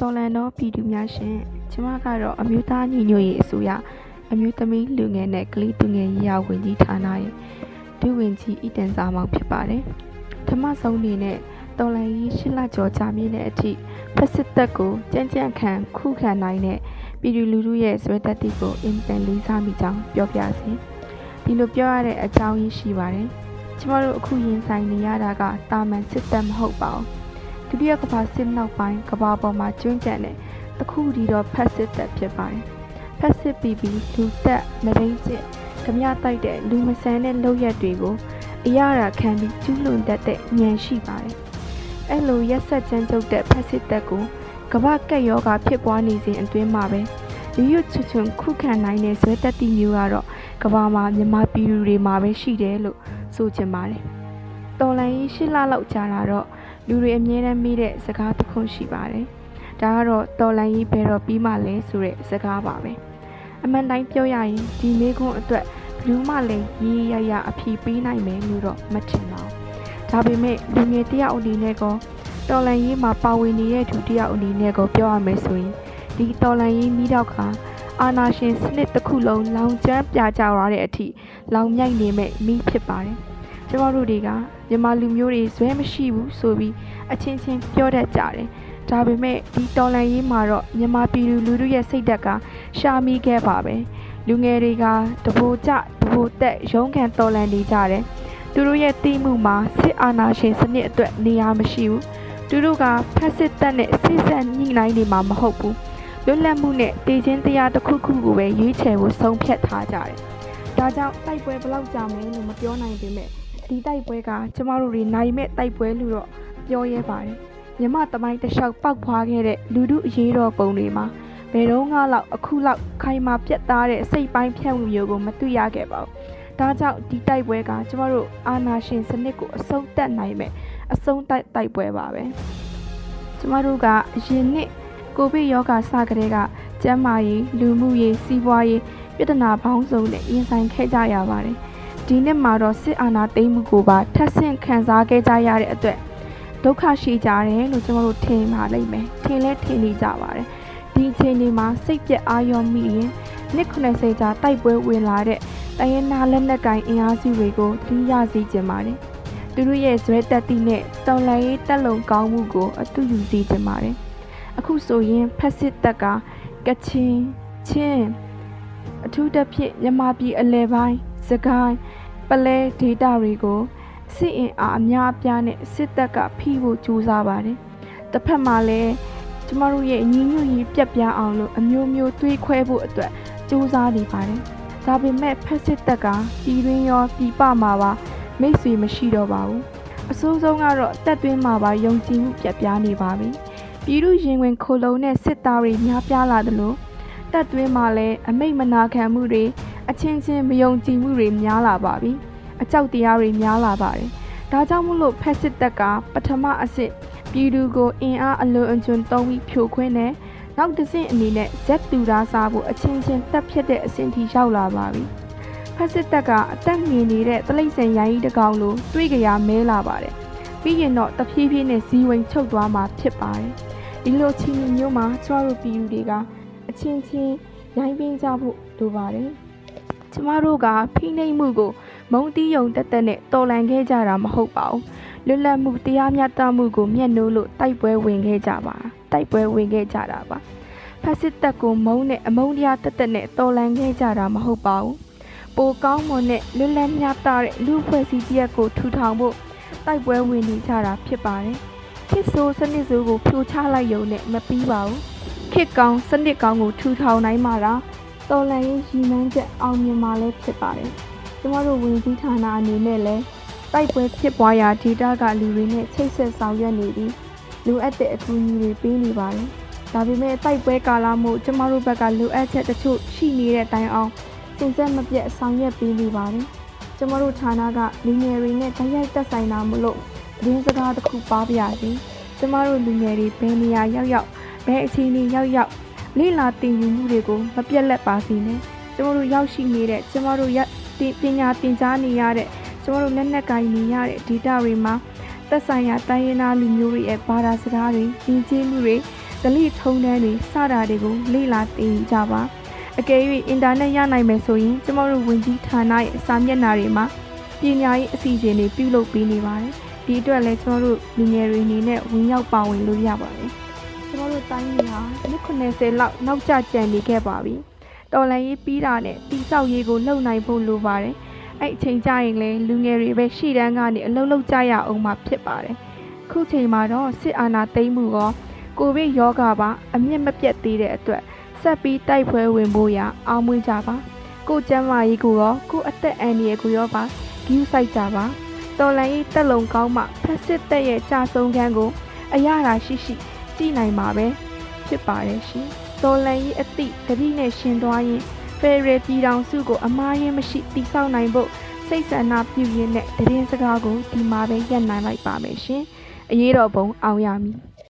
တော်လန်သောပြည်သူများရှင်ကျမကတော့အမျိုးသားညီညွတ်ရေးအစိုးရအမျိုးသမီးလူငယ်နဲ့ကလေးသူငယ်ရေးရာဝန်ကြီးဌာနရဲ့ဒုဝန်ကြီးအီတန်စာမောင်ဖြစ်ပါတယ်။ဓမ္မဆုံးအနေနဲ့တော်လန်ရေးရှစ်လကျော်ကြာမြင့်တဲ့အထိဖက်စစ်တပ်ကိုကြမ်းကြမ်းခံခုခံနိုင်တဲ့ပြည်သူလူထုရဲ့ဇွဲတက်တိကိုအင်တန်လေးစားမိကြောင်းပြောပြစီ။ဒီလိုပြောရတဲ့အကြောင်းရင်းရှိပါတယ်။ကျမတို့အခုရင်ဆိုင်နေရတာကတာမန်စစ်တပ်မဟုတ်ပါဘူး။ ဒုတိယကမ္ဘာစစ်နောက်ပိုင်းကမ္ဘာပေါ်မှာကျွန်းကျန်တဲ့တခုတည်းတော့ဖက်စစ်တပ်ဖြစ်ပါတယ်။ဖက်စစ်ပြီးပြီးလူတက်မရင်းကျစ်ဓမြတိုက်တဲ့လူမဆန်တဲ့လုပ်ရက်တွေကိုအရာရာခံပြီးကျူးလွန်တတ်တဲ့ဉာဏ်ရှိပါတယ်။အဲ့လိုရက်ဆက်ကြမ်းကြုတ်တဲ့ဖက်စစ်တပ်ကိုကမ္ဘာကက်ယောဂဖြစ်ပွားနေစဉ်အတွင်းမှာပဲလူရွတ်ချွချွန်ခုခံနိုင်တဲ့ဇွဲတက်တီမျိုးကတော့ကမ္ဘာမှာမြန်မာပြည်သူတွေမှာပဲရှိတယ်လို့ဆိုချင်ပါတယ်။ တော်လန်ကြီးရှစ်လလောက်ကြာလာတော့လူတွေအမြဲတမ်းမေးတဲ့စကားတစ်ခုရှိပါတယ်။ဒါကတော့တော်လန်ကြီးဘယ်တော့ပြီးမှလဲဆိုတဲ့စကားပါပဲ။အမှန်တိုင်းပြောရရင်ဒီမေးခွန်းအတွက်ဘလူးမလည်းရေးရရအဖြေပေးနိုင်မယ်လို့တော့မထင်ပါဘူး။ဒါပေမဲ့လူငယ်တယောက်အနေနဲ့ကောတော်လန်ရေးမှာပါဝင်နေတဲ့သူတယောက်အနေနဲ့ကောပြောရမယ်ဆိုရင်ဒီတော်လန်ရေးမိတော့ခါအာနာရှင်စနစ်တစ်ခုလုံးလောင်ကျွမ်းပြကြရတဲ့အထိလောင်မြိုက်နေမဲ့မိဖြစ်ပါတယ်။ ကျမတို့တွေကမြန်မာလူမျိုးတွေဇွဲမရှိဘူးဆိုပြီးအချင်းချင်းပြောတတ်ကြတယ်။ဒါပေမဲ့ဒီတော်လန်ရေးမှာတော့မြန်မာပြည်သူလူထုရဲ့စိတ်ဓာတ်ကရှာမိခဲ့ပါပဲ။လူငယ်တွေကတဘိုကျတဘိုတက်ရုန်းကန်တော်လန်နေကြတယ်။သူတို့ရဲ့တိမှုမှာစစ်အာဏာရှင်စနစ်အတွက်နေရာမရှိဘူး။သူတို့ကဖက်စစ်တပ်နဲ့စစ်ဆက်ညှိနှိုင်းနေမှာမဟုတ်ဘူး။လွတ်လပ်မှုနဲ့တည်ခြင်းတရားတစ်ခုခုကိုပဲရွေးချယ်ဖို့ဆုံးဖြတ်ထားကြတယ်။ဒါကြောင့်တိုက်ပွဲဘယ်လောက်ကြာမယ်လို့မပြောနိုင်ပေမဲ့ ဒီတိုက်ပွဲကကျမတို့တွေနိုင်မဲ့တိုက်ပွဲလို့တော့ပြောရဲပါတယ်။မြမတမိုင်းတစ်လျှောက်ပောက်ဖွာခဲ့တဲ့လူမှုအရေးတော်ပုံတွေမှာဘယ်တော့မှလောက်အခုလောက်ခိုင်မာပြတ်သားတဲ့စိတ်ပိုင်းဖြတ်မှုမျိုးကိုမတွေ့ရခဲ့ပါဘူး။ဒါကြောင့်ဒီတိုက်ပွဲကကျမတို့အာနာရှင်စနစ်ကိုအဆုံးသတ်နိုင်မဲ့အဆုံးတိုက်တိုက်ပွဲပါပဲ။ကျမတို့ကအရင်နှစ်ကိုဗစ်ရောဂါစကတည်းကကျန်းမာရေးလူမှုရေးစီးပွားရေးပြဿနာပေါင်းစုံနဲ့ရင်ဆိုင်ခဲ့ကြရပါတယ်။ ဒီနှစ်မှာတော့စစ်အာဏာသိမ်းမှုကိုပါထပ်ဆင့်ခံစားခဲ့ကြရတဲ့အတွက်ဒုက္ခရှိကြတယ်လို့ကျွန်တော်တို့ထင်ပါလိမ့်မယ်။ထင်လဲထင်နေကြပါတယ်။ဒီအချိန်ဒီမှာစိတ်ပြက်အာရုံမိရင်နှစ်90ကြာတိုက်ပွဲဝင်လာတဲ့တရင်နာလက်နက်ကိုင်အင်အားစုတွေကိုတင်းရစေချင်ပါတယ်။သူတို့ရဲ့ဇွဲတက်တိနဲ့တော်လှန်ရေးတက်လုံကောင်းမှုကိုအတူယူစေချင်ပါတယ်။အခုဆိုရင်ဖက်စစ်တပ်ကကချင်ချင်းအထူးသဖြင့်မြမပြည်အလဲပိုင်းစကိုင်း ပလဲဒေတာတွေကိုစစ်အင်အားအများအပြားနဲ့စစ်တပ်ကဖိဖို့ကြိုးစားပါတယ်။တစ်ဖက်မှာလည်းကျမတို့ရဲ့ညီညွတ်ရေးပြက်ပြားအောင်လို့အမျိုးမျိုးတွေးခွဲဖို့အတွက်ကြိုးစားနေပါတယ်။ဒါပေမဲ့ဖက်စစ်တပ်ကပြည်တွင်းရောပြည်ပမှာပါမိတ်ဆွေမရှိတော့ပါဘူး။အဆိုးဆုံးကတော့တက်သွင်းမှာပါယုံကြည်မှုပြက်ပြားနေပါပြီ။ပြည်သူရင်ဝင်ခိုလုံတဲ့စစ်သားတွေများပြားလာသလိုတက်သွင်းမှာလည်းအမိတ်မနာခံမှုတွေ အချင်းချင်းမယုံကြည်မှုတွေများလာပါပြီ။အကြောက်တရားတွေများလာပါတယ်။ဒါကြောင့်မို့လို့ဖက်စစ်တပ်ကပထမအစစ်ပြည်သူကိုအင်အားအလွန်အကျွံသုံးပြီးဖြိုခွင်းတယ်။နောက်တစ်ဆင့်အနေနဲ့ဇက်တူရာစားဖို့အချင်းချင်းတက်ဖြစ်တဲ့အဆင့်ထိရောက်လာပါပြီ။ဖက်စစ်တပ်ကအသက်ငင်နေတဲ့တလိမ့်စင်ရိုင်းကြီးတစ်ကောင်လိုတွေးကြရမဲလာပါတယ်။ပြီးရင်တော့တဖြည်းဖြည်းနဲ့ဇီဝင်ချုပ်သွားမှာဖြစ်ပါတယ်။ဒီလိုချီမျိုးမျိုးမှာကျမတို့ပြည်သူတွေကအချင်းချင်းရိုင်းပင်းကြဖို့လိုပါတယ်။ ကျမတို့ကဖိနှိပ်မှုကိုမုံတီးယုံတက်တက်နဲ့တော်လန်ခဲ့ကြတာမဟုတ်ပါဘူးလွတ်လပ်မှုတရားမျှတမှုကိုမျက်နှိုးလို့တိုက်ပွဲဝင်ခဲ့ကြပါတိုက်ပွဲဝင်ခဲ့ကြတာပါဖက်စစ်တပ်ကိုမုံနဲ့အမုန်းတရားတက်တက်နဲ့တော်လန်ခဲ့ကြတာမဟုတ်ပါဘူးပိုကောင်းမွန်တဲ့လွတ်လပ်မျှတတဲ့လူဖွဲ့စည်းတရက်ကိုထူထောင်ဖို့တိုက်ပွဲဝင်နေကြတာဖြစ်ပါတယ်ခစ်ဆိုးစနစ်ဆိုးကိုဖြိုချလိုက်ရုံနဲ့မပြီးပါဘူးခစ်ကောင်းစနစ်ကောင်းကိုထူထောင်နိုင်မှာလား တော်လန်ရေးရည်မှန်းချက်အောင်မြင်မှာလည်းဖြစ်ပါတယ်ကျမတို့ဝင်ကြီးဌာနအနေနဲ့လည်းတိုက်ပွဲဖြစ်ပွားရာဒေတာကလူတွေနဲ့ချိတ်ဆက်ဆောင်ရွက်နေပြီးလိုအပ်တဲ့အကူအညီတွေပေးနေပါတယ်။ဒါပေမဲ့တိုက်ပွဲကာလမို့ကျမတို့ဘက်ကလိုအပ်ချက်တချို့ရှိနေတဲ့တိုင်အောင်စင်ဆက်မပြတ်ဆောင်ရွက်ပေးနေပါတယ်။ကျမတို့ဌာနကလူငယ်တွေနဲ့တိုက်ရိုက်သက်ဆိုင်တာမလို့ရင်းစကားတစ်ခုပါပြရစီ။ကျမတို့လူငယ်တွေဘယ်နေရာရောက်ရောက်ဘယ်အခြေအနေရောက်ရောက် လိလာတင်ယူမှုတွေကိုမပြတ်လက်ပါစေနဲ့။ကျမတို့ရောက်ရှိနေတဲ့ကျမတို့ပညာသင်ကြားနေရတဲ့ကျမတို့လက်နက်ကိုင်နေရတဲ့ data တွေမှာသက်ဆိုင်ရာတိုင်းရင်းသားလူမျိုးတွေရဲ့ဘာသာစကားတွေ၊ရင်းချင်းမှုတွေဒလိထုံးတန်းတွေစတာတွေကိုလေ့လာသင်ယူကြပါအကယ်၍အင်တာနက်ရနိုင်မယ်ဆိုရင်ကျမတို့ဝင်ကြီးဌာနရဲ့စာမျက်နှာတွေမှာပညာရေးအစီအစဉ်တွေပြုလုပ်ပေးနေပါတယ်ဒီအတွက်လည်းကျမတို့လူငယ်တွေအနေနဲ့ဝင်ရောက်ပါဝင်လို့ရပါတယ် ကျမတို့တိုင်းပြည်ဟာနှစ်90လောက်နောက်ကျကျန်နေခဲ့ပါပြီတော်လန်ရေးပြီးတာနဲ့တိဆောက်ရေးကိုလှုပ်နိုင်ဖို့လိုပါတယ်အဲ့အချိန်ကြရင်လည်းလူငယ်တွေပဲရှေ့တန်းကနေအလုပ်လုပ်ကြရအောင်မှဖြစ်ပါတယ်ခုချိန်မှာတော့စစ်အာဏာသိမ်းမှုရောကိုဗစ်ရောဂါပါအမြင့်မပြတ်သေးတဲ့အတွက်ဆက်ပြီးတိုက်ပွဲဝင်ဖို့ရအောင်မွေးကြပါကိုကျမ်းမာရေးကိုရောကိုအသက်အန္တရာယ်ကိုရောပါဂယူးဆိုင်ကြပါတော်လန်ရေးတက်လုံကောင်းမှဖက်စစ်တက်ရဲ့ကြာဆုံးခန်းကိုအရသာရှိရှိ ကြည်နိုင်မှာပဲဖြစ်ပါတယ်ရှင်တော်လန်ရေးအသည့်တတိနဲ့ရှင်သွားရင်ဖေရယ်ပြည်တော်စုကိုအမားရင်မရှိတိဆောက်နိုင်ဖို့စိတ်ဆန္ဒပြုရင်းနဲ့တည်င်းစကားကိုဒီမှာပဲရပ်နိုင်လိုက်ပါမယ်ရှင်အရေးတော်ပုံအောင်ရမည်